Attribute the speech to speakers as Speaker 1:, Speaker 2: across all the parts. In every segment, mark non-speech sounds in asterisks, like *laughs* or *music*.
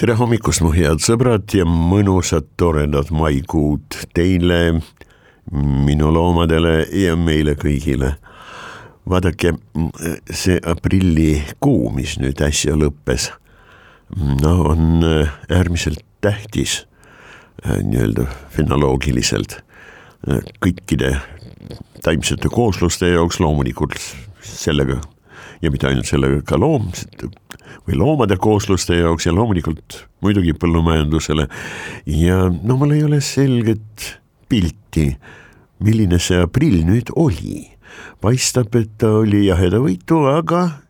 Speaker 1: tere hommikust, mu head sõbrad ja mõnusat toredat maikuud teile, minu loomadele ja meile kõigile. vaadake, see aprillikuu, mis nüüd äsja lõppes, no on äärmiselt tähtis nii-öelda fenoloogiliselt kõikide taimsete koosluste jaoks loomulikult sellega ja mitte ainult sellega, loom või loomade koosluste jaoks ja loomulikult muidugi põllumajandusele. ja no mul ei ole selget pilti, milline see aprill nüüd oli. paistab, et ta oli jahedavõitu, aga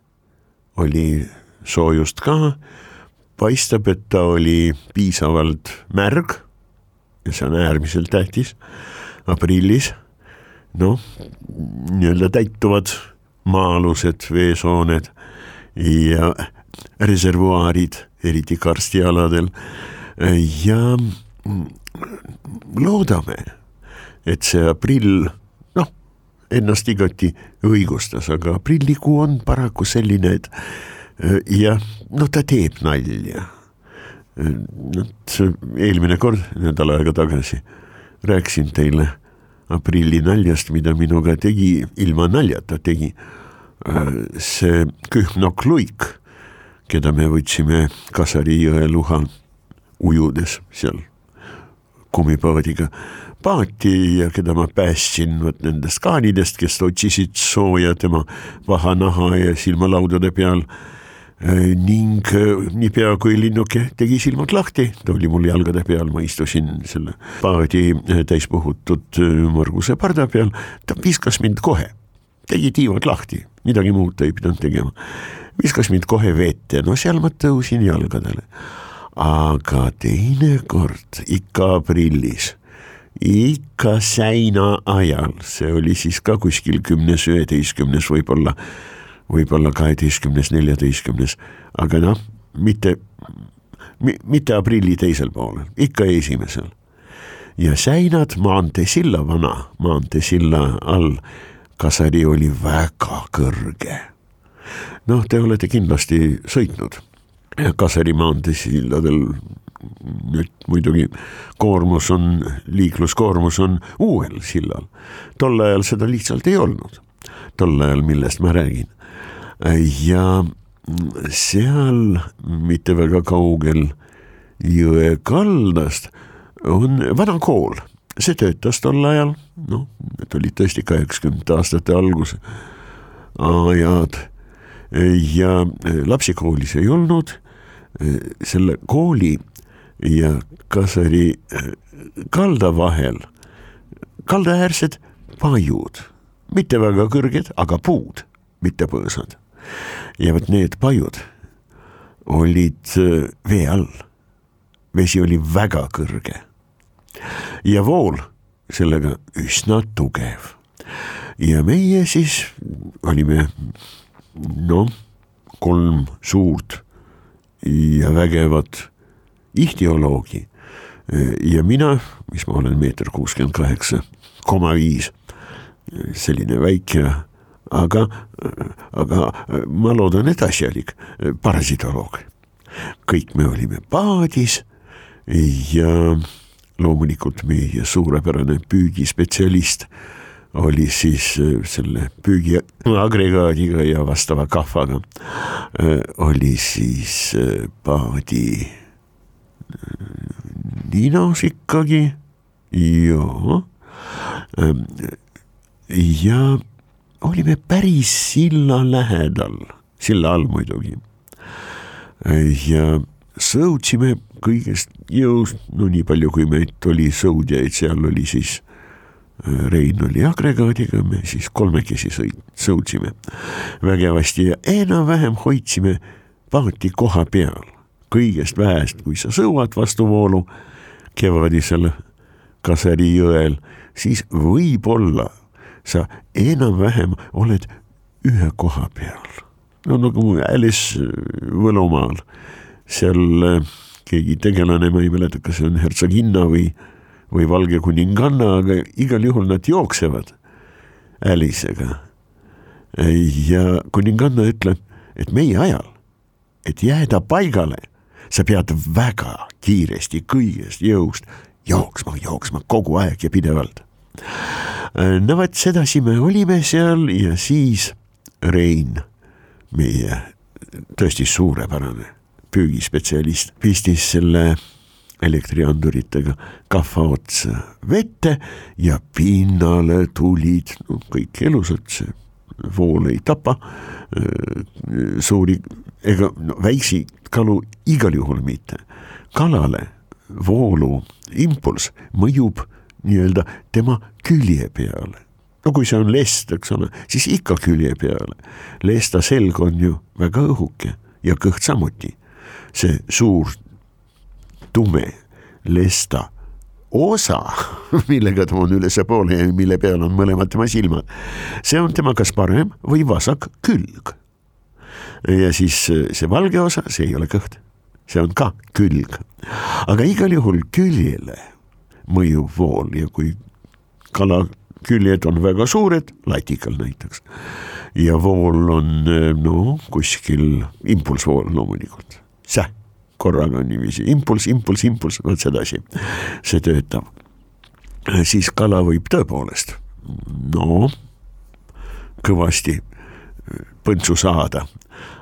Speaker 1: oli soojust ka. paistab, et ta oli piisavalt märg ja see on äärmiselt tähtis aprillis. noh, nii-öelda täituvad maa-alused veesooned ja reservuaarid, eriti karstialadel ja loodame, et see aprill noh, ennast igati õigustas, aga aprillikuu on paraku selline, et jah, no ta teeb nalja. vot eelmine kord, nädal aega tagasi, rääkisin teile aprilli naljast, mida minuga tegi, ilma naljata tegi see Kühnok Luik, keda me võtsime Kasari jõe luha ujudes seal kummipaadiga paati ja keda ma päästsin vot nendest kaanidest, kes otsisid sooja tema vahanaha ja silmalaudade peal. Ning niipea kui linnuke tegi silmad lahti, ta oli mul jalgade peal, ma istusin selle paadi täispuhutud Marguse parda peal, ta viskas mind kohe, tegi tiivad lahti, midagi muud ta ei pidanud tegema. viskas mind kohe vette, no seal ma tõusin jalgadele. aga teinekord ikka aprillis, ikka säina ajal, see oli siis ka kuskil kümnes, üheteistkümnes võib-olla võib-olla kaheteistkümnes, neljateistkümnes, aga noh, mitte, mitte aprilli teisel poolel, ikka esimesel. ja Säinad maanteesilla, vana maanteesilla all, Kasari oli väga kõrge. noh, te olete kindlasti sõitnud. Kasari maanteesilladel nüüd muidugi koormus on, liikluskoormus on uuel sillal, tol ajal seda lihtsalt ei olnud, tol ajal, millest ma räägin. Ja seal mitte väga kaugel jõe kaldast on vana kool, see töötas tol ajal, noh, need olid tõesti kaheksakümnendate aastate algus. Ajad ja lapsi koolis ei olnud, selle kooli ja Kasari kalda vahel kaldaäärsed paiud, mitte väga kõrged, aga puud, mitte põõsad. Ja vot need pajud olid vee all. vesi oli väga kõrge ja vool sellega üsna tugev. ja meie siis olime noh, kolm suurt ja vägevat ihtioloogi ja mina, mis ma olen meeter kuuskümmend kaheksa koma viis, selline väike aga, aga ma loodan, et asjalik parasitoloog. kõik me olime paadis ja loomulikult meie suurepärane püügispetsialist oli siis selle püügiagregaadiga ja vastava kahvaga, oli siis paadi ninas ikkagi, jaa, ja olime päris silla lähedal, silla all muidugi. ja sõudsime kõigest jõust, no nii palju, kui meid oli sõudjaid, seal oli siis Rein oli agregaadiga, me siis kolmekesi sõid, sõudsime vägevasti ja enam-vähem hoidsime paati koha peal. kõigest vähest, kui sa sõuad vastu voolu kevadisel Kaseri jõel, siis võib-olla sa enam-vähem oled ühe koha peal. no nagu Alice Võlumaal, seal äh, keegi tegelane, ma ei mäleta, kas see on hertsoginna või või valge kuninganna, aga igal juhul nad jooksevad Alice'iga. ja kuninganna ütleb, et meie ajal, et jääda paigale, sa pead väga kiiresti kõigest jõust jooksma, jooksma kogu aeg ja pidevalt. no vot sedasi me olime seal ja siis Rein, meie tõesti suurepärane püügispetsialist, pistis selle elektrianduritega kahva otsa vette ja pinnale tulid no, kõik elusad, see vool ei tapa suuri ega no, väiksi kalu igal juhul mitte. kalale voolu impulss mõjub nii-öelda tema külje peale. no kui see on lest, eks ole, siis ikka külje peale. lesta selg on ju väga õhuke ja kõht samuti. See suur tume lesta osa, *laughs* millega ta on ülespoole ja mille peal on mõlemad tema silmad. see on tema kas parem või vasak külg. ja siis see valge osa, see ei ole kõht, see on ka külg. aga igal juhul küljele mõjub vool ja kui kala küljed on väga suured, latikal näiteks, ja vool on no kuskil impulssvool loomulikult, säh korraga niiviisi. Impulss, impulss, impulss, vot sedasi. See töötab. siis kala võib tõepoolest no kõvasti põntsu saada,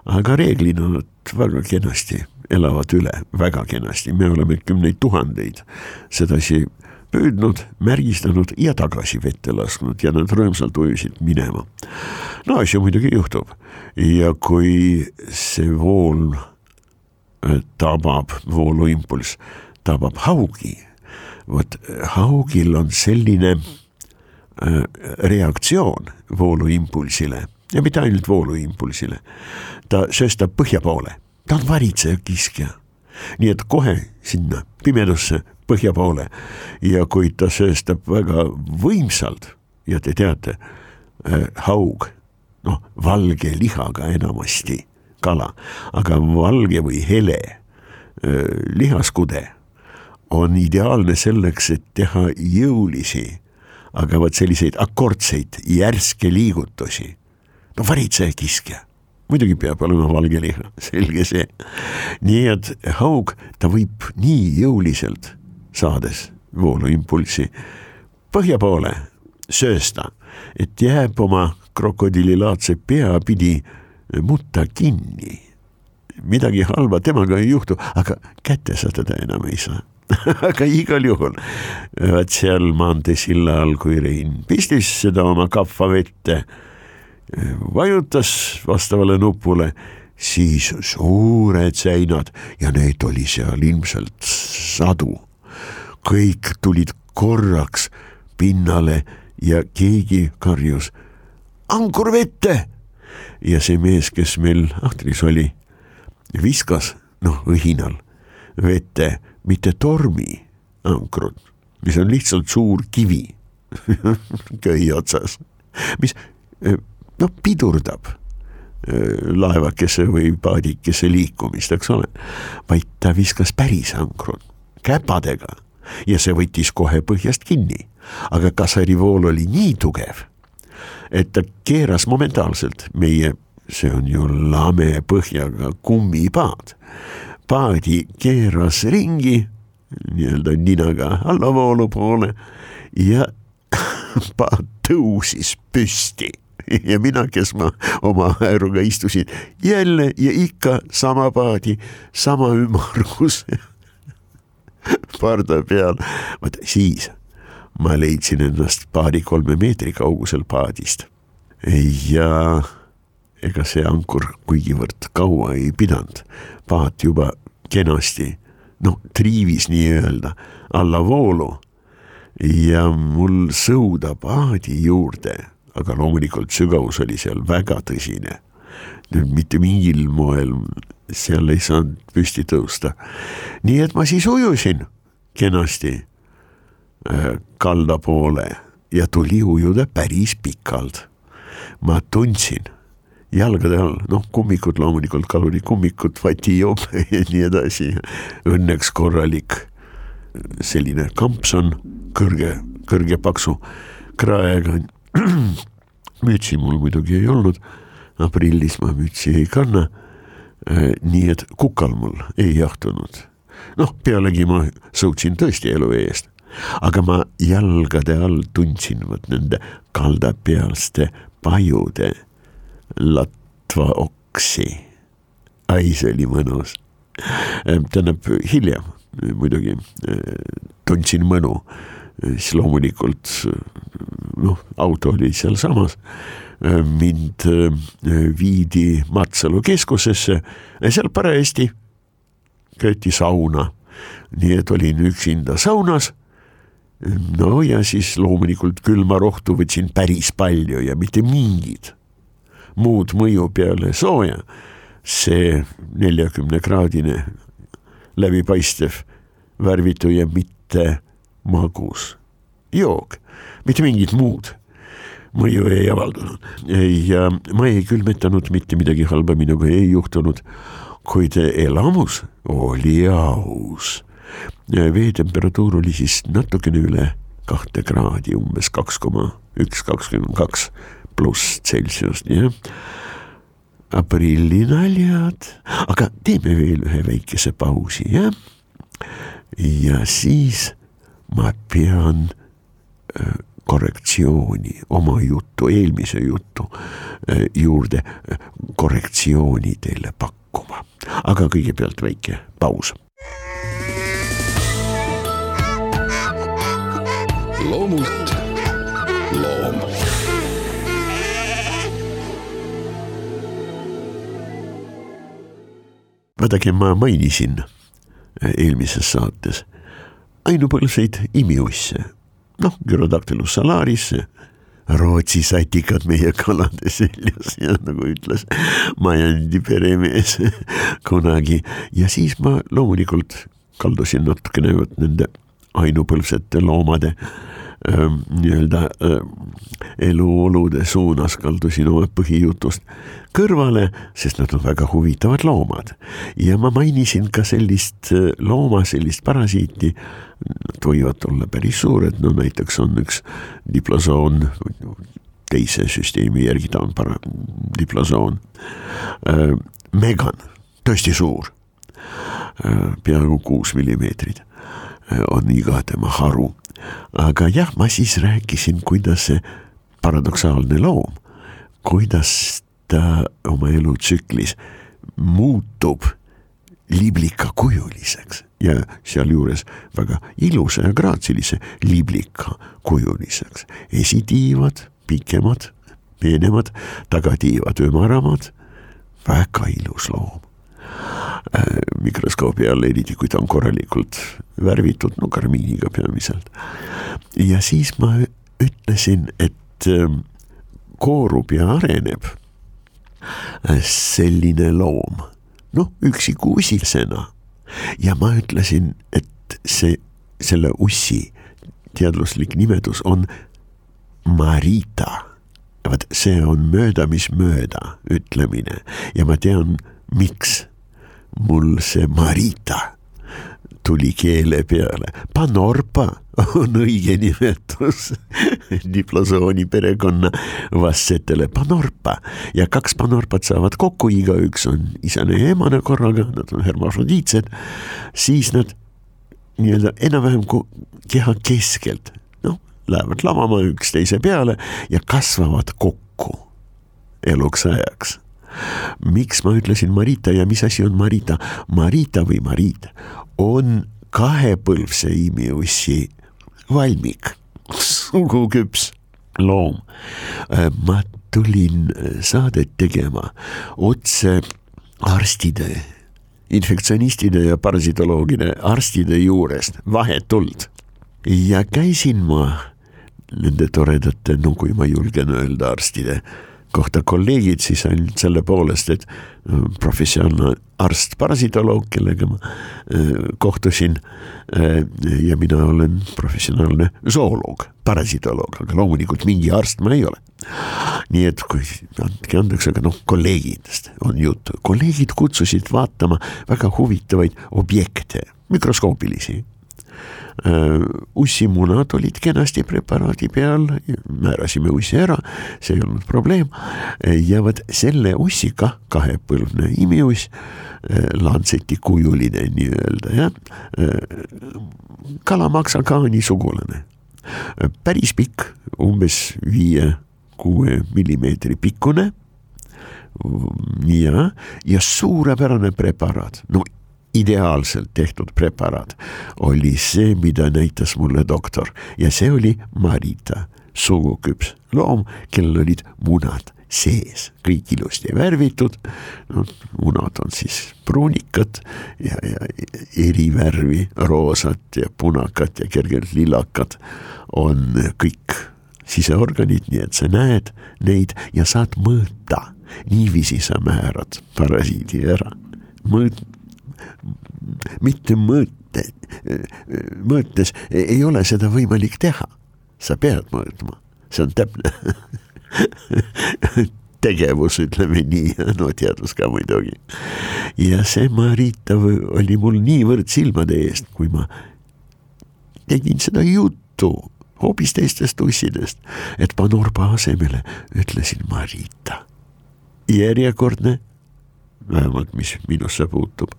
Speaker 1: aga reeglina nad väga kenasti elavad üle, väga kenasti, me oleme kümneid tuhandeid sedasi püüdnud, märgistanud ja tagasi vette lasknud ja nad rõõmsalt ujusid minema. no asju muidugi juhtub. Ja kui see vool tabab vooluimpulss, tabab haugi. vot haugil on selline äh, reaktsioon vooluimpulsile ja mitte ainult vooluimpulsile. ta sööstab põhja poole, ta on varitseja kiskja. nii et kohe sinna pimedusse põhja poole ja kui ta sööstab väga võimsalt ja te teate äh,, haug, noh valge lihaga enamasti kala, aga valge või hele lihaskude on ideaalne selleks, et teha jõulisi, aga vot selliseid akordseid järske liigutusi. no varitseja kiskja, muidugi peab olema valge liha, *laughs* selge see. nii et haug, ta võib nii jõuliselt saades vooluimpulssi põhja poole söösta, et jääb oma krokodillilaadse pea pidi mutta kinni. midagi halba temaga ei juhtu, aga kätte sa teda enam ei saa *laughs* aga igal juhul, vaat seal maanteesilla all, kui Rein pistis seda oma kappa vette, vajutas vastavale nupule, siis suured seinad ja neid oli seal ilmselt sadu. kõik tulid korraks pinnale ja keegi karjus ankur vette ja see mees, kes meil ahtris oli, viskas noh, õhinal vette mitte tormi ankrut, mis on lihtsalt suur kivi *laughs* köi otsas, mis noh, pidurdab laevakese või paadikese liikumist, eks ole, vaid ta viskas päris ankrut käpadega ja see võttis kohe põhjast kinni. aga kasarivool oli nii tugev et ta keeras momentaalselt meie, see on ju lame põhjaga kummipaad. paadi keeras ringi nii-öelda ninaga allavoolu poole ja *laughs* paat tõusis püsti ja mina, kes ma oma hääruga istusin jälle ja ikka sama paadi, sama ümmargus *laughs* parda peal, vot siis ma leidsin ennast paari-kolme meetri kaugusel paadist. ja ega see ankur kuigivõrd kaua ei pidanud, paat juba kenasti noh, triivis nii-öelda allavoolu ja mul sõuda paadi juurde, aga loomulikult sügavus oli seal väga tõsine. nüüd mitte mingil moel seal ei saanud püsti tõusta. nii et ma siis ujusin kenasti kalda poole ja tuli ujuda päris pikalt. ma tundsin jalgade all, noh, kummikud loomulikult, kalurikummikud, vatijoop *laughs* ja nii edasi. Õnneks korralik selline kampson, kõrge, kõrge paksu kraega. *clears throat* mütsi mul muidugi ei olnud, aprillis ma mütsi ei kanna. nii et kukal mul ei jahtunud. noh, pealegi ma sõutsin tõesti elu eest, aga ma jalgade all tundsin vot nende kaldapealste pajude latva oksi. ai, see oli mõnus. tähendab hiljem muidugi tundsin mõnu, siis loomulikult noh, auto oli sealsamas. mind viidi Matsalu keskusesse, seal parajasti köeti sauna, nii et olin üksinda saunas no ja siis loomulikult külmarohtu võtsin päris palju ja mitte mingit muud mõju peale sooja, see neljakümne kraadine läbipaistev, värvitu ja mitte magus jook, mitte mingit muud mõju ei avaldanud. Ja ma ei külmetanud, mitte midagi halba minuga. Ei juhtunud, kuid elamus oli aus. Veetemperatuur oli siis natukene üle kahte kraadi, umbes kaks koma üks, kakskümmend kaks pluss Celsiust, jah. aprillinaljad, aga teeme veel ühe väikese pausi, jah. ja siis ma pean äh, korrektsiooni oma jutu, eelmise jutu äh, juurde äh, korrektsiooni teile pakkuma, aga kõigepealt väike paus.
Speaker 2: Loomult. Loom.
Speaker 1: Vaadake, ma mainisin äh, eelmises saates ainupõlvseid imiusse, noh, Gyrodactylus salaris, Rootsi satikad meie kalade seljas ja nagu ütles Majandi peremees kunagi. Ja siis ma loomulikult kaldusin natukene vot nende ainupõlvsete loomade äh, Ähm, nii-öelda äh, eluolude suunas kaldusin oma põhijutust kõrvale, sest nad on väga huvitavad loomad. ja ma mainisin ka sellist äh, looma, sellist parasiiti, nad võivad olla päris suured, no näiteks on üks diplosoon, teise süsteemi järgi ta on para-, diplosoon äh,, megan, tõesti suur äh,, peaaegu kuus millimeetrit on iga tema haru aga jah, ma siis rääkisin, kuidas see paradoksaalne loom, kuidas ta oma elutsüklis muutub liblikakujuliseks ja sealjuures väga ilusa ja graatsilise liblikakujuliseks. esitiivad, pikemad, peenemad, tagatiivad, ümaramad, väga ilus loom. Äh, mikroskoobi all, eriti kui ta on korralikult värvitud, no karmiiniga peamiselt. ja siis ma ütlesin, et ähm, koorub ja areneb äh, selline loom, noh, üksiku usisena. ja ma ütlesin, et see, selle ussi teaduslik nimetus on Marita. vot see on mööda, mis mööda ütlemine ja ma tean, miks mul see Marita tuli keele peale, Panorpa on õige nimetus *laughs* diplosooni perekonna vastsetele Panorpa. Ja kaks Panorpat saavad kokku, igaüks on isane ja emane korraga, nad on hermafrodiitsed, siis nad nii-öelda enam-vähem keha keskelt, noh, lähevad lamama üksteise peale ja kasvavad kokku eluks ajaks miks ma ütlesin Marita ja mis asi on Marita? Marita või Marit on kahepõlvse imiussi valmik, suguküps loom. Äh, ma tulin äh, saadet tegema otse arstide, infektsionistide ja parasitoloogide arstide juurest vahetult ja käisin ma nende toredate, no kui ma julgen öelda, arstide kohta kolleegid siis ainult selle poolest, et äh, professionaalne arst, parasitoloog, kellega ma äh, kohtusin. Äh, ja mina olen professionaalne zooloog, parasitoloog, aga loomulikult mingi arst ma ei ole. nii et kui, andke andeks, aga noh, kolleegidest on juttu, kolleegid kutsusid vaatama väga huvitavaid objekte, mikroskoopilisi ussimunad olid kenasti preparaadi peal, määrasime ussi ära, see ei olnud probleem. ja vot selle ussiga, kahepõlvne imiuss, äh, lantseti kujuline nii-öelda jah, äh, kalamaksakaani sugulane, päris pikk, umbes viie-kuue millimeetri pikkune. Ja, ja suurepärane preparaat, no ideaalselt tehtud preparaat oli see, mida näitas mulle doktor ja see oli Marita, suguküps loom, kellel olid munad sees, kõik ilusti värvitud. no munad on siis pruunikad ja, ja eri värvi, roosat ja punakat ja kergelt lillakad on kõik siseorganid, nii et sa näed neid ja saad mõõta. niiviisi sa määrad parasiidi ära. mõõt-, mitte mõõte, mõõtes ei ole seda võimalik teha. sa pead mõõtma, see on täpne *laughs* tegevus, ütleme nii, no teadus ka muidugi. ja see Marita oli mul niivõrd silmade eest, kui ma tegin seda juttu hoopis teistest ussidest, et Panorba asemele ütlesin Marita. järjekordne, vähemalt mis minusse puutub.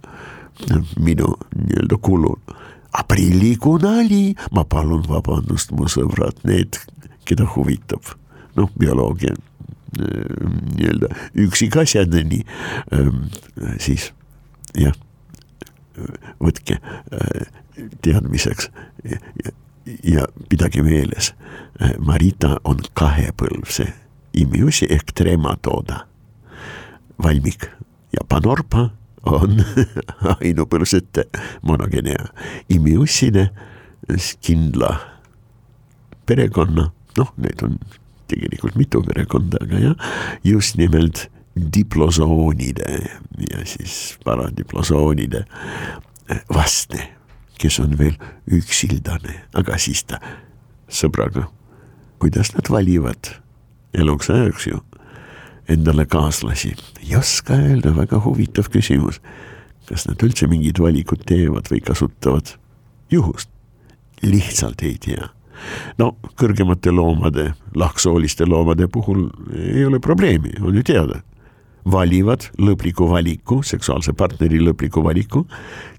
Speaker 1: Minu nii-öelda kulul. aprillikuu nali, ma palun vabandust, mu sõbrad, need, keda huvitab, noh, bioloogia nii-öelda üksikasjadeni, siis jah, võtke teadmiseks ja, ja pidage meeles, Marita on kahepõlvse imiusi ehk trematooda, valmik ja panorpa on *laughs* ainupõlvsete monogenea imiusside kindla perekonna, noh, neid on tegelikult mitu perekonda, aga jah, just nimelt diplosoonide ja siis paradiplosoonide vastne, kes on veel üksildane, aga siis ta sõbraga, kuidas nad valivad eluks ajaks ju endale kaaslasi, ei oska öelda, väga huvitav küsimus. kas nad üldse mingid valikud teevad või kasutavad juhust? lihtsalt ei tea. no kõrgemate loomade, lahksooliste loomade puhul ei ole probleemi, on ju teada. valivad lõpliku valiku, seksuaalse partneri lõpliku valiku,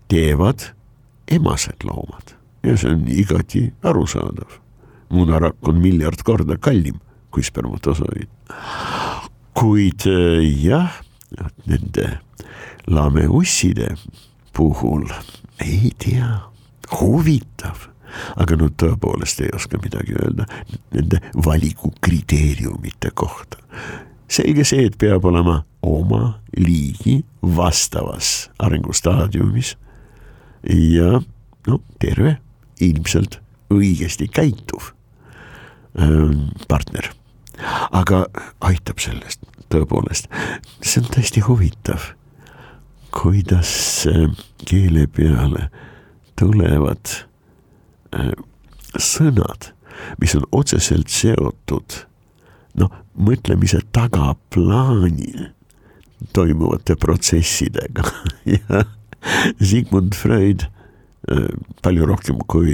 Speaker 1: teevad emased loomad ja see on igati arusaadav. munarakk on miljard korda kallim kui spermatosoid kuid äh, jah, nende lameusside puhul ei tea, huvitav, aga no tõepoolest ei oska midagi öelda nende valikukriteeriumite kohta. selge see, et peab olema oma liigi vastavas arengustaadiumis. Ja no terve, ilmselt õigesti käituv ähm, partner aga aitab sellest tõepoolest, see on tõesti huvitav, kuidas äh, keele peale tulevad äh, sõnad, mis on otseselt seotud noh, mõtlemise tagaplaanil toimuvate protsessidega. *laughs* Ja Sigmund Freud äh, palju rohkem kui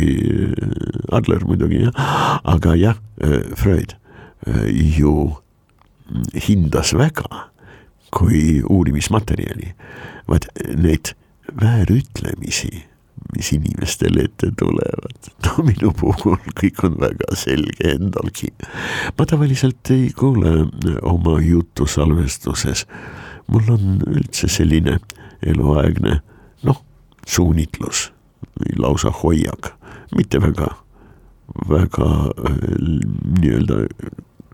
Speaker 1: Adler muidugi jah, aga jah, Freud ju hindas väga kui uurimismaterjali, vaat neid väärütlemisi, mis inimestele ette tulevad, no minu puhul kõik on väga selge endalgi. ma tavaliselt ei kuule oma juttu salvestuses, mul on üldse selline eluaegne noh, suunitlus või lausa hoiak, mitte väga, väga nii-öelda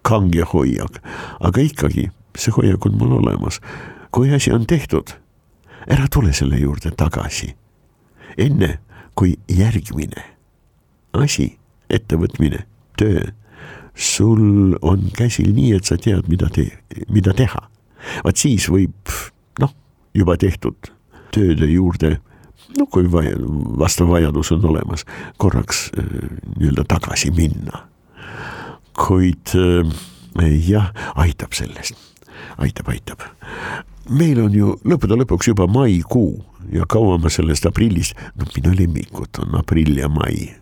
Speaker 1: kange hoiak, aga ikkagi see hoiak on mul olemas. kui asi on tehtud, ära tule selle juurde tagasi. enne kui järgmine asi, ettevõtmine, töö, sul on käsil nii, et sa tead, mida tee, mida teha. vaat siis võib noh, juba tehtud tööde juurde no kui vaja, vastav vajadus on olemas, korraks äh, nii-öelda tagasi minna. Kuid äh, jah, aitab sellest, aitab, aitab. meil on ju lõppude lõpuks juba maikuu ja kaua ma sellest aprillist, no minu lemmikud on aprill ja mai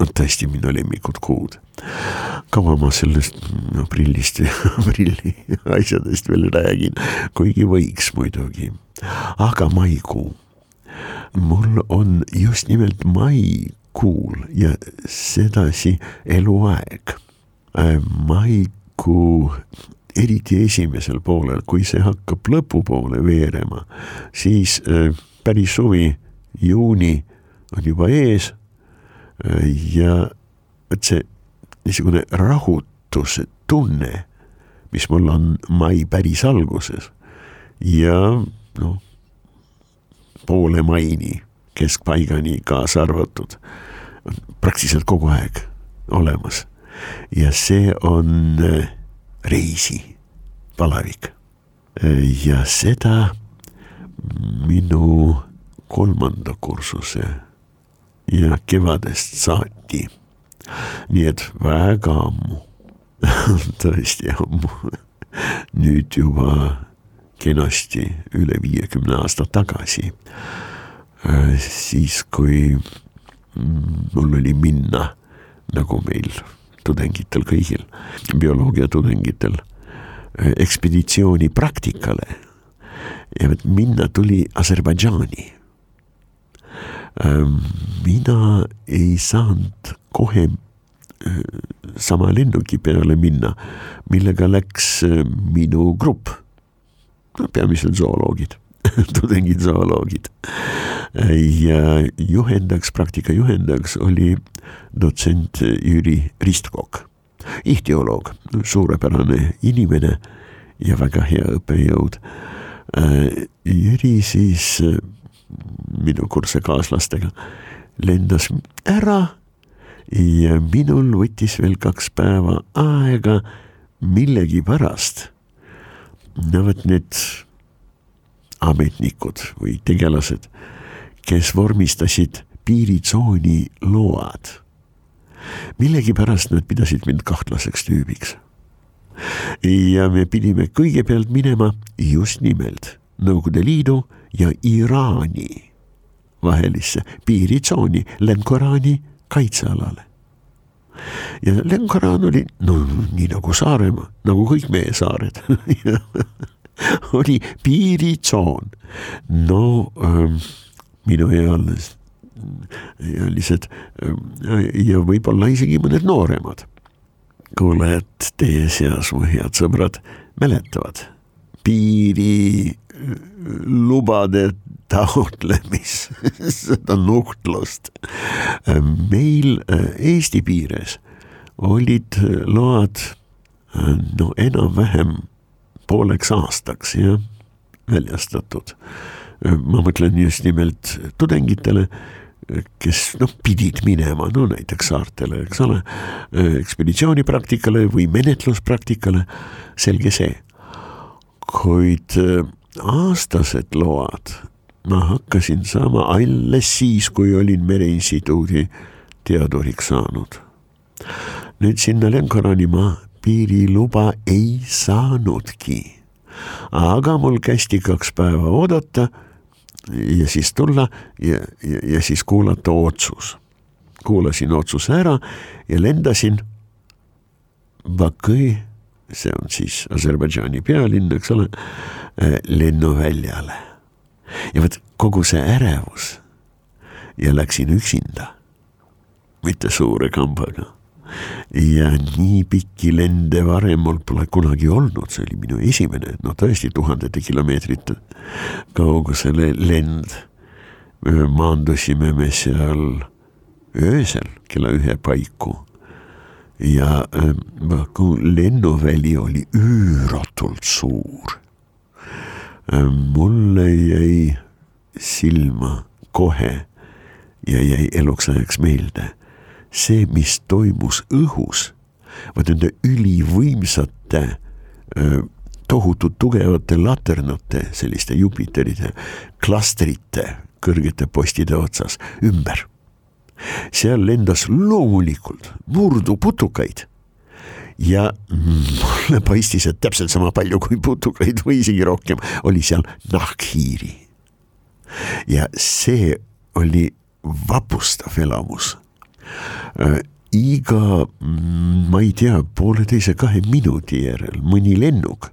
Speaker 1: on tõesti minu lemmikud kuud. kaua ma sellest aprillist ja *laughs* aprilli asjadest veel räägin, kuigi võiks muidugi, aga maikuu. mul on just nimelt maikuul ja sedasi eluaeg. Äh, maikuu eriti esimesel poolel, kui see hakkab lõpupoole veerema, siis äh, päris suvi, juuni on juba ees ja vot see niisugune rahutuse tunne, mis mul on mai päris alguses ja noh, poole maini, keskpaigani kaasa arvatud, praktiliselt kogu aeg olemas. Ja see on äh, reisi palavik ja seda minu kolmanda kursuse ja kevadest saati. nii et väga ammu *laughs* tõesti ammu, nüüd juba kenasti üle viiekümne aasta tagasi. siis, kui mul oli minna, nagu meil tudengitel kõigil, bioloogia tudengitel, ekspeditsiooni praktikale. ja minna tuli Aserbaidžaani Ähm, mina ei saanud kohe äh, sama lennuki peale minna, millega läks äh, minu grupp. peamiselt zooloogid *laughs* tudengid zooloogid. ja juhendajaks, praktika juhendajaks oli dotsent Jüri Ristkok, ihtioloog, suurepärane inimene ja väga hea õppejõud. Äh, Jüri siis minu kursusekaaslastega, lendas ära ja minul võttis veel kaks päeva aega millegipärast. no vot need ametnikud või tegelased, kes vormistasid piiritsooni load. millegipärast nad pidasid mind kahtlaseks tüübiks. ja me pidime kõigepealt minema just nimelt Nõukogude Liidu ja Iraani vahelisse piiritsooni Lemkorani kaitsealale. ja Lemkoran oli no nii nagu Saaremaa, nagu kõik meie saared *laughs* *laughs* oli piiritsoon. no ähm, minu ealised, ähm, ja võib-olla isegi mõned nooremad kuulajad teie seas, mu head sõbrad, mäletavad piiri lubade taotlemis, *laughs* seda nuhtlust. meil äh, Eesti piires olid äh, load äh, no enam-vähem pooleks aastaks jah, väljastatud. ma mõtlen just nimelt tudengitele, kes noh, pidid minema, no näiteks saartele, eks ole, ekspeditsioonipraktikale või menetluspraktikale, selge see. kuid aastased load ma hakkasin saama alles siis, kui olin Mereinstituudi teaduriks saanud. nüüd sinna Lenkorani ma piiriluba ei saanudki. aga mul kästi kaks päeva oodata ja siis tulla ja, ja, ja siis kuulata otsus. kuulasin otsuse ära ja lendasin Bakõi, see on siis Aserbaidžaani pealinn, eks ole Äh, lennuväljale. ja vot kogu see ärevus ja läksin üksinda, mitte suure kambaga. Ja nii pikki lende varem mul pole kunagi olnud, see oli minu esimene, no tõesti tuhandete kilomeetrite kaugusele lend. maandusime me seal öösel kella ühe paiku. Ja äh, lennuväli oli üüratult suur mulle jäi silma kohe ja jäi eluks ajaks meelde see, mis toimus õhus, vot nende ülivõimsate tohutult tugevate laternate, selliste Jupiteride klastrite kõrgete postide otsas ümber. seal lendas loomulikult murduputukaid ja mulle paistis, et täpselt sama palju kui putukaid või isegi rohkem oli seal nahkhiiri. ja see oli vapustav elamus iga, mm, ma ei tea, pooleteise-kahe minuti järel mõni lennuk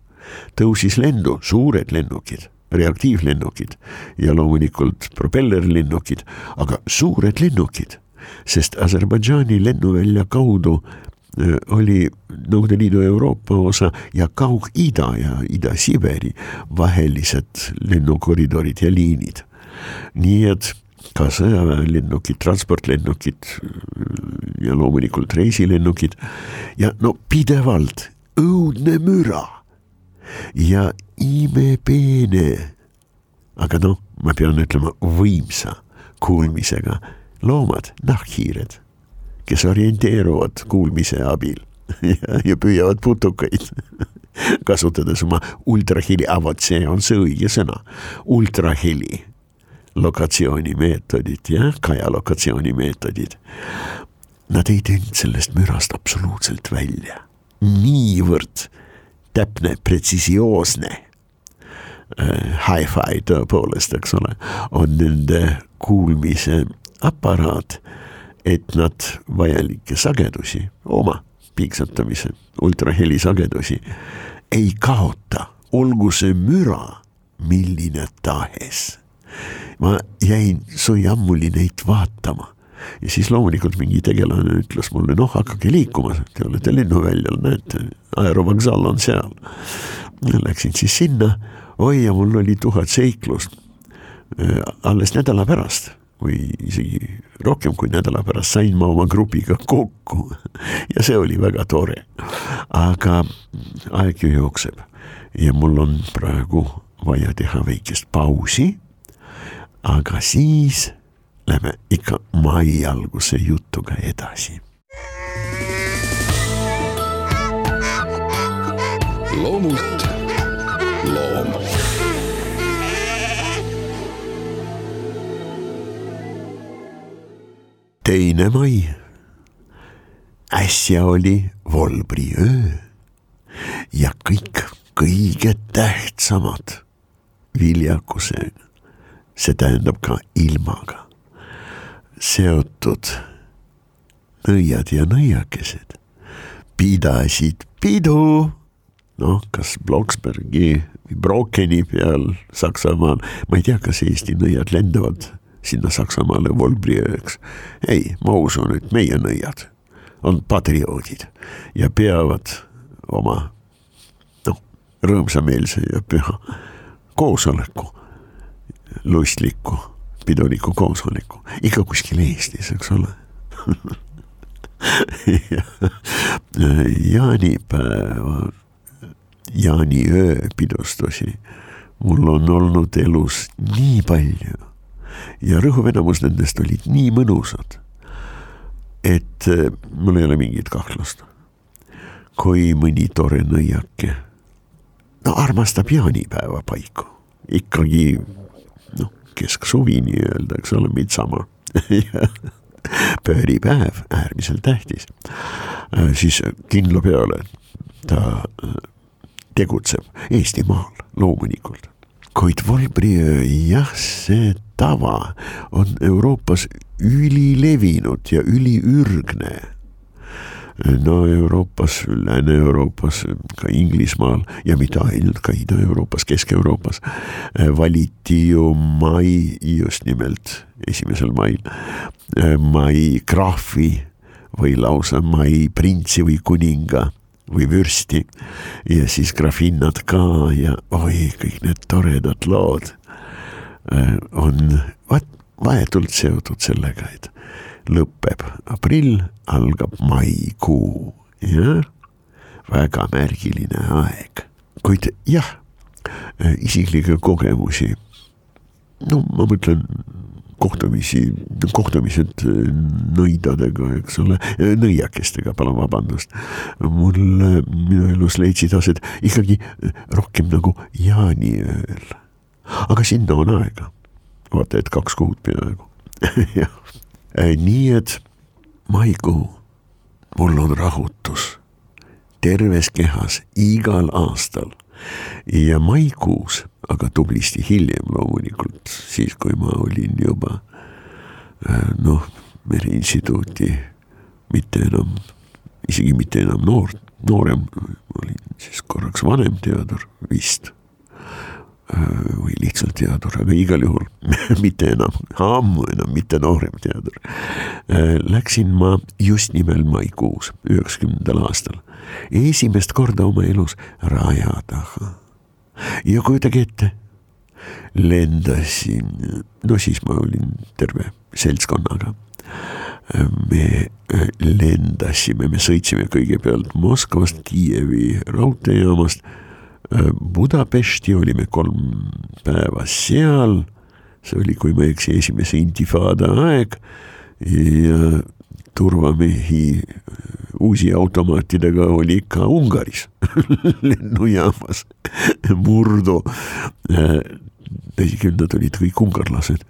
Speaker 1: tõusis lendu, suured lennukid, reaktiivlennukid ja loomulikult propellerlennukid, aga suured lennukid, sest Aserbaidžaani lennuvälja kaudu oli Nõukogude Liidu Euroopa osa ja Kaug-Ida ja Ida-Siberi vahelised lennukoridorid ja liinid. nii et ka sõjaväelennukid, transportlennukid ja loomulikult reisilennukid ja no pidevalt õudne müra ja imepeene. aga noh, ma pean ütlema võimsa kuulmisega loomad, nahkhiired, kes orienteeruvad kuulmise abil *laughs* ja, ja püüavad putukaid *laughs* kasutades oma ultraheli, vot see on see õige sõna, ultraheli lokatsioonimeetodid, jah, Kaja lokatsioonimeetodid. Nad ei teinud sellest mürast absoluutselt välja, niivõrd täpne, pretsisioosne äh, hi-fi tõepoolest, eks ole, on nende kuulmise aparaat, et nad vajalikke sagedusi, oma piiksutamise, ultraheli sagedusi ei kaota, olgu see müra milline tahes. Ma jäin soiammuli neid vaatama ja siis loomulikult mingi tegelane ütles mulle, noh, hakake liikuma, te olete lennuväljal, näete, aerovoksaal on seal. Läksin siis sinna, oi ja mul oli tuhat seiklust. Äh, alles nädala pärast või isegi rohkem kui nädala pärast sain ma oma grupiga kokku ja see oli väga tore. aga aeg ju jookseb ja mul on praegu vaja teha väikest pausi. Aga siis lähme ikka mai alguse jutuga edasi.
Speaker 2: loomult loom.
Speaker 1: teine mai. äsja oli volbriöö ja kõik kõige tähtsamad viljakusega, see tähendab ka ilmaga. Seotud nõiad ja nõiakesed. Pidasid pidu, noh, kas Bloksbergi või Brokeni peal Saksamaal, ma ei tea, kas Eesti nõiad lendavad sinna Saksamaale Volbriööks. ei, ma usun, et meie nõiad on patrioodid ja peavad oma noh, rõõmsameelse ja püha koosoleku lustliku piduliku koosoleku, ikka kuskil Eestis, eks ole. *laughs* Jaanipäeva, jaaniöö pidustusi mul on olnud elus nii palju. Ja rõhuv enamus nendest olid nii mõnusad, et eh, mul ei ole mingit kahtlust. kui mõni tore nõiake, no armastab jaanipäeva paiku, ikkagi kesksuvi nii-öelda, eks ole, midsama *laughs* pööripäev, äärmiselt tähtis, äh, siis kindla peale ta äh, tegutseb Eestimaal loomulikult. kuid Volbriöö, jah, see tava on Euroopas ülilevinud ja üliürgne no Euroopas, Lääne-Euroopas, ka Inglismaal ja mitte ainult, ka Ida-Euroopas, Kesk-Euroopas äh, valiti ju mai just nimelt esimesel mail, äh, mai krahvi või lausa mai printsi või kuninga või vürsti. Ja siis grafinnad ka ja oi, kõik need toredad lood äh, on vaat vahetult seotud sellega, et lõpeb. Aprill, algab maikuu, jah, väga märgiline aeg, kuid jah, isiklikke kogemusi, no ma mõtlen kohtumisi, kohtumised nõidadega, eks ole, nõiakestega, palun vabandust. mul minu elus leidsid aset ikkagi rohkem nagu jaaniööl. aga sinna on aega, vaata et kaks kuud peaaegu. *laughs* Jah, nii et maikuu, mul on rahutus. Terves kehas igal aastal. Ja maikuus, aga tublisti hiljem loomulikult, siis kui ma olin juba äh, noh, Meriinstituuti mitte enam, isegi mitte enam noor, noorem, olin siis korraks vanem teadur vist või lihtsalt teadur, aga igal juhul *laughs* mitte enam, ammu enam mitte noorem teadur. Äh, läksin ma just nimelt maikuus, üheksakümnendal aastal esimest korda oma elus raja taha. ja kujutage ette, lendasin, no siis ma olin terve seltskonnaga. me äh, lendasime, me sõitsime kõigepealt Moskvast Kiievi raudteejaamast äh, Budapesti, olime kolm päeva seal. see oli, kui ma ei eksi, esimese intifada aeg ja turvamehi uusi automaatidega oli ikka Ungaris *laughs* lennujaamas murdu. tõsi küll, nad olid kõik ungarlased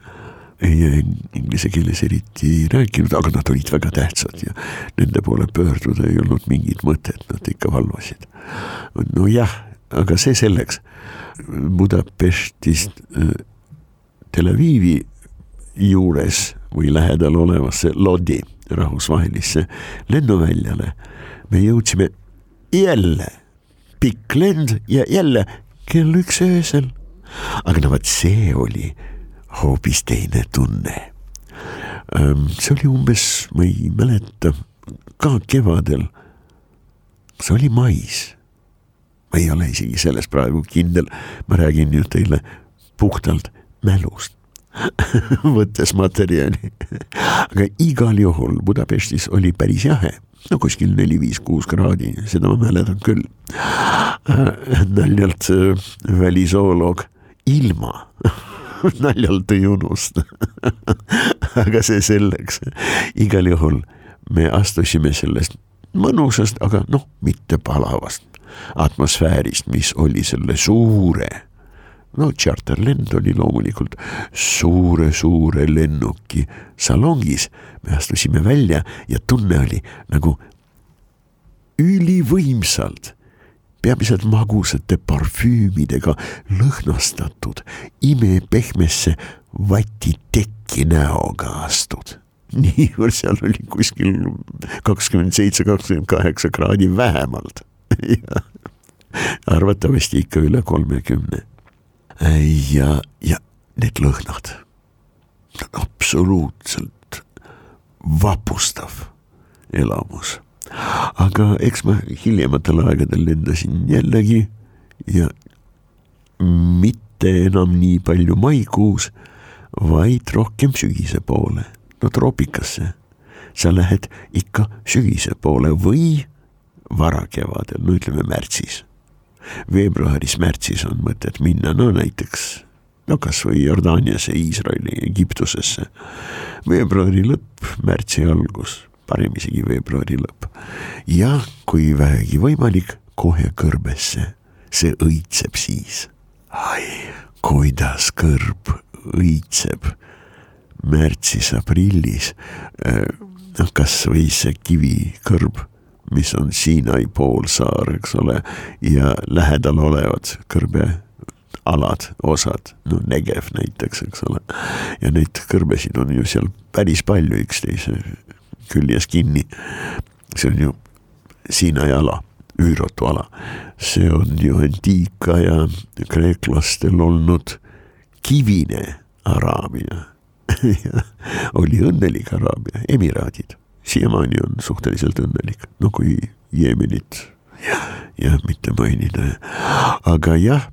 Speaker 1: ei inglise keeles eriti ei rääkinud, aga nad olid väga tähtsad ja nende poole pöörduda ei olnud mingit mõtet, nad ikka valvasid. nojah, aga see selleks. Budapestist äh, Tel Avivi juures või lähedal olevasse Lodi rahvusvahelisse lennuväljale. me jõudsime jälle, pikk lend ja jälle kell üks öösel. aga no vot, see oli hoopis teine tunne. see oli umbes, ma ei mäleta, ka kevadel. see oli mais. Ma ei ole isegi selles praegu kindel, ma räägin ju teile puhtalt mälust *laughs* võttes materjali. aga igal juhul Budapestis oli päris jahe, no kuskil neli-viis-kuus kraadi, seda ma mäletan küll. *laughs* naljalt äh, välisooloog ilma *laughs* naljalt ei unusta aga see selleks, igal juhul me astusime sellest mõnusast, aga noh, mitte palavast atmosfäärist, mis oli selle suure no tšarterlend oli loomulikult suure-suure lennuki salongis. me astusime välja ja tunne oli nagu ülivõimsalt, peamiselt magusate parfüümidega lõhnastatud imepehmesse vatitekki näoga astud *laughs* niivõrd seal oli kuskil kakskümmend seitse, kakskümmend kaheksa kraadi vähemalt *laughs* arvatavasti ikka üle kolmekümne ja, ja need lõhnad, absoluutselt vapustav elamus. aga eks ma hiljematel aegadel lendasin jällegi ja mitte enam nii palju maikuus, vaid rohkem sügise poole, no troopikasse. sa lähed ikka sügise poole või varakevadel, no ütleme märtsis veebruaris-märtsis on mõtet minna, no näiteks no kasvõi Jordaaniasse, Iisraeli, Egiptusesse. veebruari lõpp, märtsi algus, parem isegi veebruari lõpp. ja kui vähegi võimalik, kohe kõrbesse, see õitseb siis. ai, kuidas kõrb õitseb märtsis-aprillis. Äh, noh, kasvõi see kivikõrb mis on Siinai poolsaar, eks ole, ja lähedal olevad kõrbealad, osad, no Negev näiteks, eks ole. ja neid kõrbesid on ju seal päris palju üksteise küljes kinni. see on ju Siinai ala, üürotu ala. see on ju antiikaja kreeklastel olnud kivine Araabia *laughs* oli õnnelik Araabia, emiraadid siiamaani on suhteliselt õnnelik, no kui Jeemenit jah, jah, mitte mainida, aga jah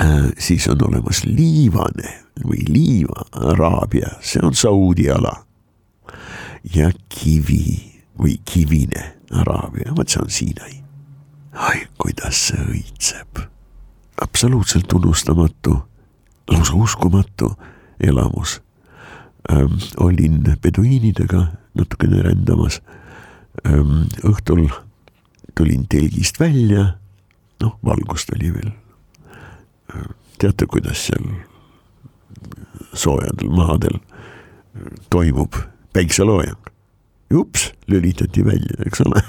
Speaker 1: äh,, siis on olemas liivane või liiva Araabia, see on Saudi ala. ja kivi või kivine Araabia, vot see on Siinai. ai, kuidas see õitseb, absoluutselt unustamatu, lausa uskumatu elamus ähm,. olin peduiinidega natukene rändamas õhtul tulin telgist välja, noh, valgust oli veel. teate, kuidas seal soojadel maadel toimub päikseloojang? ups, lülitati välja, eks ole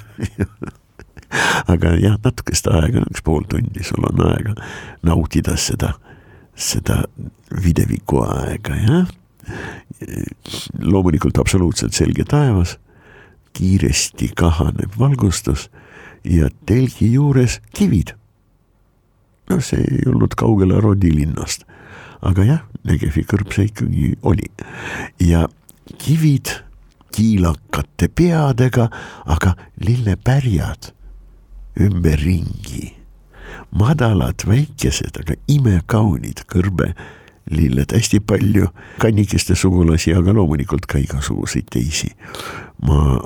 Speaker 1: *laughs* aga jah, natukest aega, üks pool tundi sul on aega nautida seda, seda videviku aega, jah. Loomulikult absoluutselt selge taevas, kiiresti kahaneb valgustus ja telgi juures kivid. no see ei olnud kaugel Arodi linnast, aga jah, Negevi kõrb see ikkagi oli ja kivid kiilakate peadega, aga lillepärjad ümberringi. madalad, väikesed, aga imekaunid kõrbelilled, hästi palju kannikeste sugulasi, aga loomulikult ka igasuguseid teisi. ma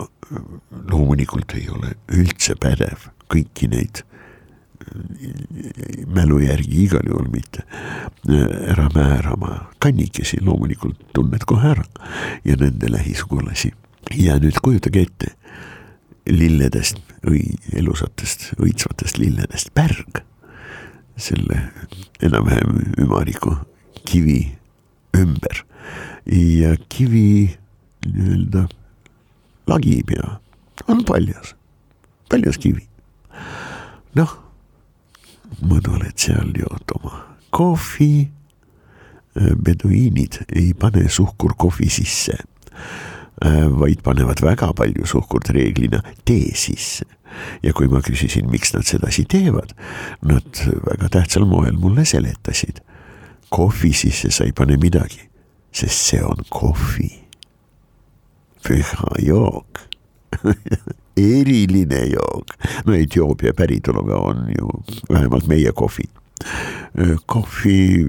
Speaker 1: loomulikult ei ole üldse pädev kõiki neid mälu järgi igal juhul mitte ära määrama, kannikesi loomulikult tunned kohe ära ja nende lähisugulasi. ja nüüd kujutage ette, lilledest, õi-, elusatest, õitsvatest lilledest pärg, selle enam-vähem ümariku kivi ümber ja kivi nii-öelda lagib ja on paljas, paljas kivi. noh, mõnuled seal jood oma kohvi. beduiinid ei pane suhkurkohvi sisse Äh, vaid panevad väga palju suhkurt reeglina tee sisse. ja kui ma küsisin, miks nad sedasi teevad, nad väga tähtsal moel mulle seletasid. Kohvi sisse sa ei pane midagi, sest see on kohvi. püha jook *laughs* eriline jook, no Etioopia päritoluga on ju vähemalt meie kohvid kohvi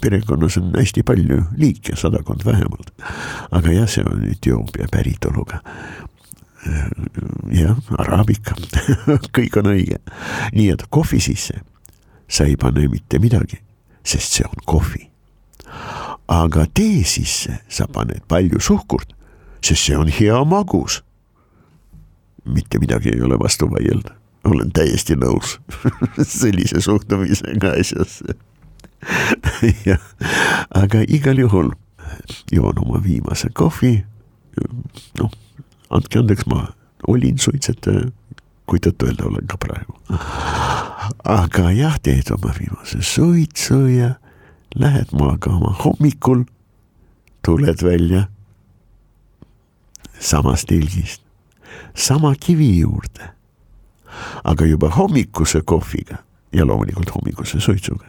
Speaker 1: perekonnas on hästi palju liike, sadakond vähemalt. aga jah, see on Etioopia päritoluga. jah, araabika *laughs* kõik on õige. nii et kohvi sisse sa ei pane mitte midagi, sest see on kohvi. aga tee sisse sa paned palju suhkurt, sest see on hea magus. mitte midagi ei ole vastu vaielda olen täiesti nõus *laughs* sellise suhtumisega asjasse *laughs* jah, aga igal juhul joon oma viimase kohvi. noh, andke andeks, ma olin suitsetaja, kui tõtt-öelda olen ka praegu. aga jah, teed oma viimase suitsu ja lähed magama hommikul, tuled välja samast telgist, sama kivi juurde aga juba hommikuse kohviga ja loomulikult hommikuse suitsuga.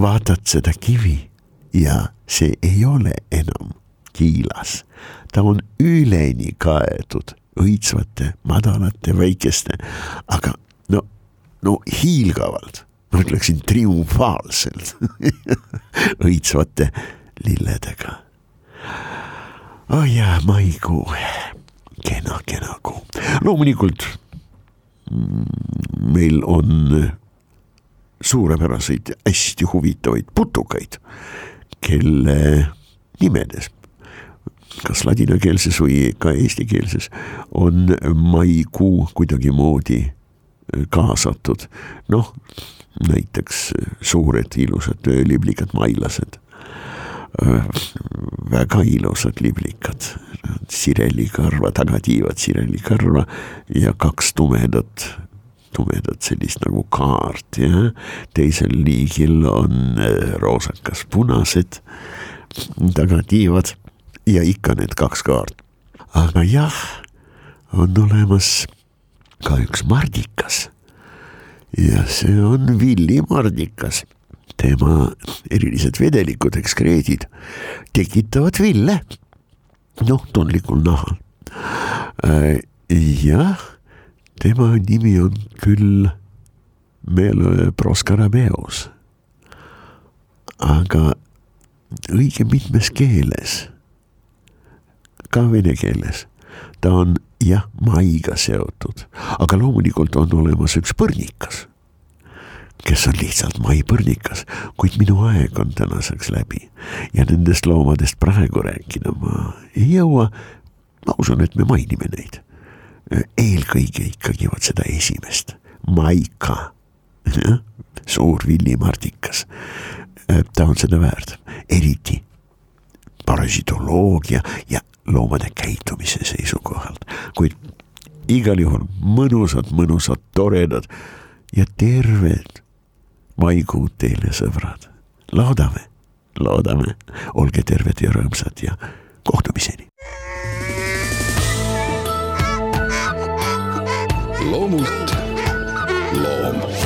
Speaker 1: vaatad seda kivi ja see ei ole enam kiilas, ta on üleni kaetud õitsvate, madalate, väikeste, aga no, no hiilgavalt, ma ütleksin triumfaalselt *laughs* õitsvate lilledega. oh jaa, maikuu, kena, kena kuu, loomulikult meil on suurepäraseid, hästi huvitavaid putukaid, kelle nimedes, kas ladinakeelses või ka eestikeelses, on maikuu kuidagimoodi kaasatud. noh, näiteks suured ilusad liblikad mailased. Väga ilusad liblikad, sirelikarva, tagatiivad sirelikarva ja kaks tumedat, tumedat sellist nagu kaart ja teisel liigil on äh, roosakas punased tagatiivad ja ikka need kaks kaart. aga jah, on olemas ka üks mardikas ja see on villimardikas tema erilised vedelikud, ekskreedid tekitavad ville, noh, tundlikul nahal. Äh, jah, tema nimi on küll Melo Proskarabeos, aga õige mitmes keeles, ka vene keeles, ta on jah, maiga seotud, aga loomulikult on olemas üks põrnikas kes on lihtsalt maipõrnikas, kuid minu aeg on tänaseks läbi ja nendest loomadest praegu rääkida ma ei jõua. ma usun, et me mainime neid. eelkõige ikkagi vot seda esimest, Maika, *laughs* suur villimardikas. ta on seda väärt, eriti parasitoloogia ja loomade käitumise seisukohalt, kuid igal juhul mõnusad, mõnusad, toredad ja terved maikuud teile, sõbrad. loodame, loodame, olge terved ja rõõmsad ja kohtumiseni.
Speaker 2: loomult loom